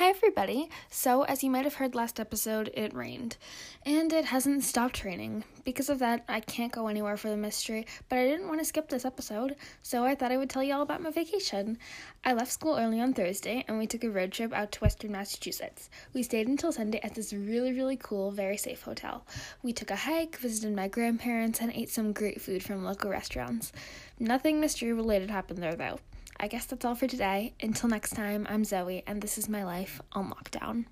everybody! So, as you might have heard last episode, it rained. And it hasn't stopped raining. Because of that, I can't go anywhere for the mystery, but I didn't want to skip this episode, so I thought I would tell you all about my vacation. I left school early on Thursday, and we took a road trip out to western Massachusetts. We stayed until Sunday at this really, really cool, very safe hotel. We took a hike, visited my grandparents, and ate some great food from local restaurants. Nothing mystery related happened there, though. I guess that's all for today. Until next time, I'm Zoe, and this is my life on lockdown.